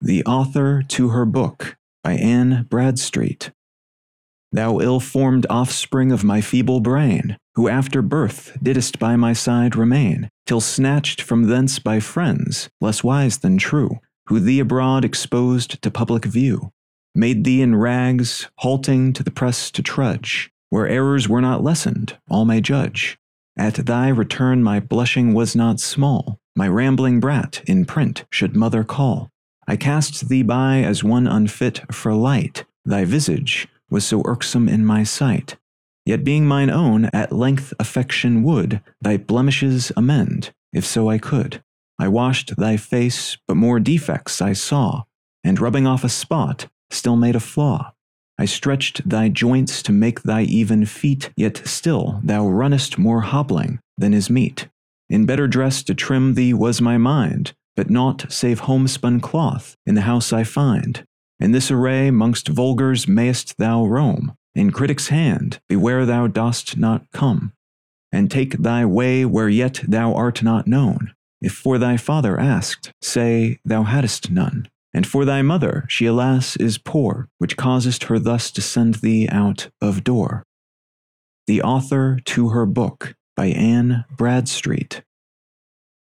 The Author to Her Book by Anne Bradstreet. Thou ill formed offspring of my feeble brain, who after birth didst by my side remain, till snatched from thence by friends, less wise than true, who thee abroad exposed to public view, made thee in rags, halting to the press to trudge, where errors were not lessened, all may judge. At thy return my blushing was not small, my rambling brat in print should mother call. I cast thee by as one unfit for light, thy visage was so irksome in my sight. Yet being mine own, at length affection would thy blemishes amend, if so I could. I washed thy face, but more defects I saw, and rubbing off a spot, still made a flaw. I stretched thy joints to make thy even feet, yet still thou runnest more hobbling than is meet. In better dress to trim thee was my mind, but naught save homespun cloth in the house I find. In this array mongst vulgars mayest thou roam, in critic's hand beware thou dost not come, and take thy way where yet thou art not known. If for thy father asked, say thou hadst none. And for thy mother, she alas is poor, which causest her thus to send thee out of door. The Author to Her Book by Anne Bradstreet.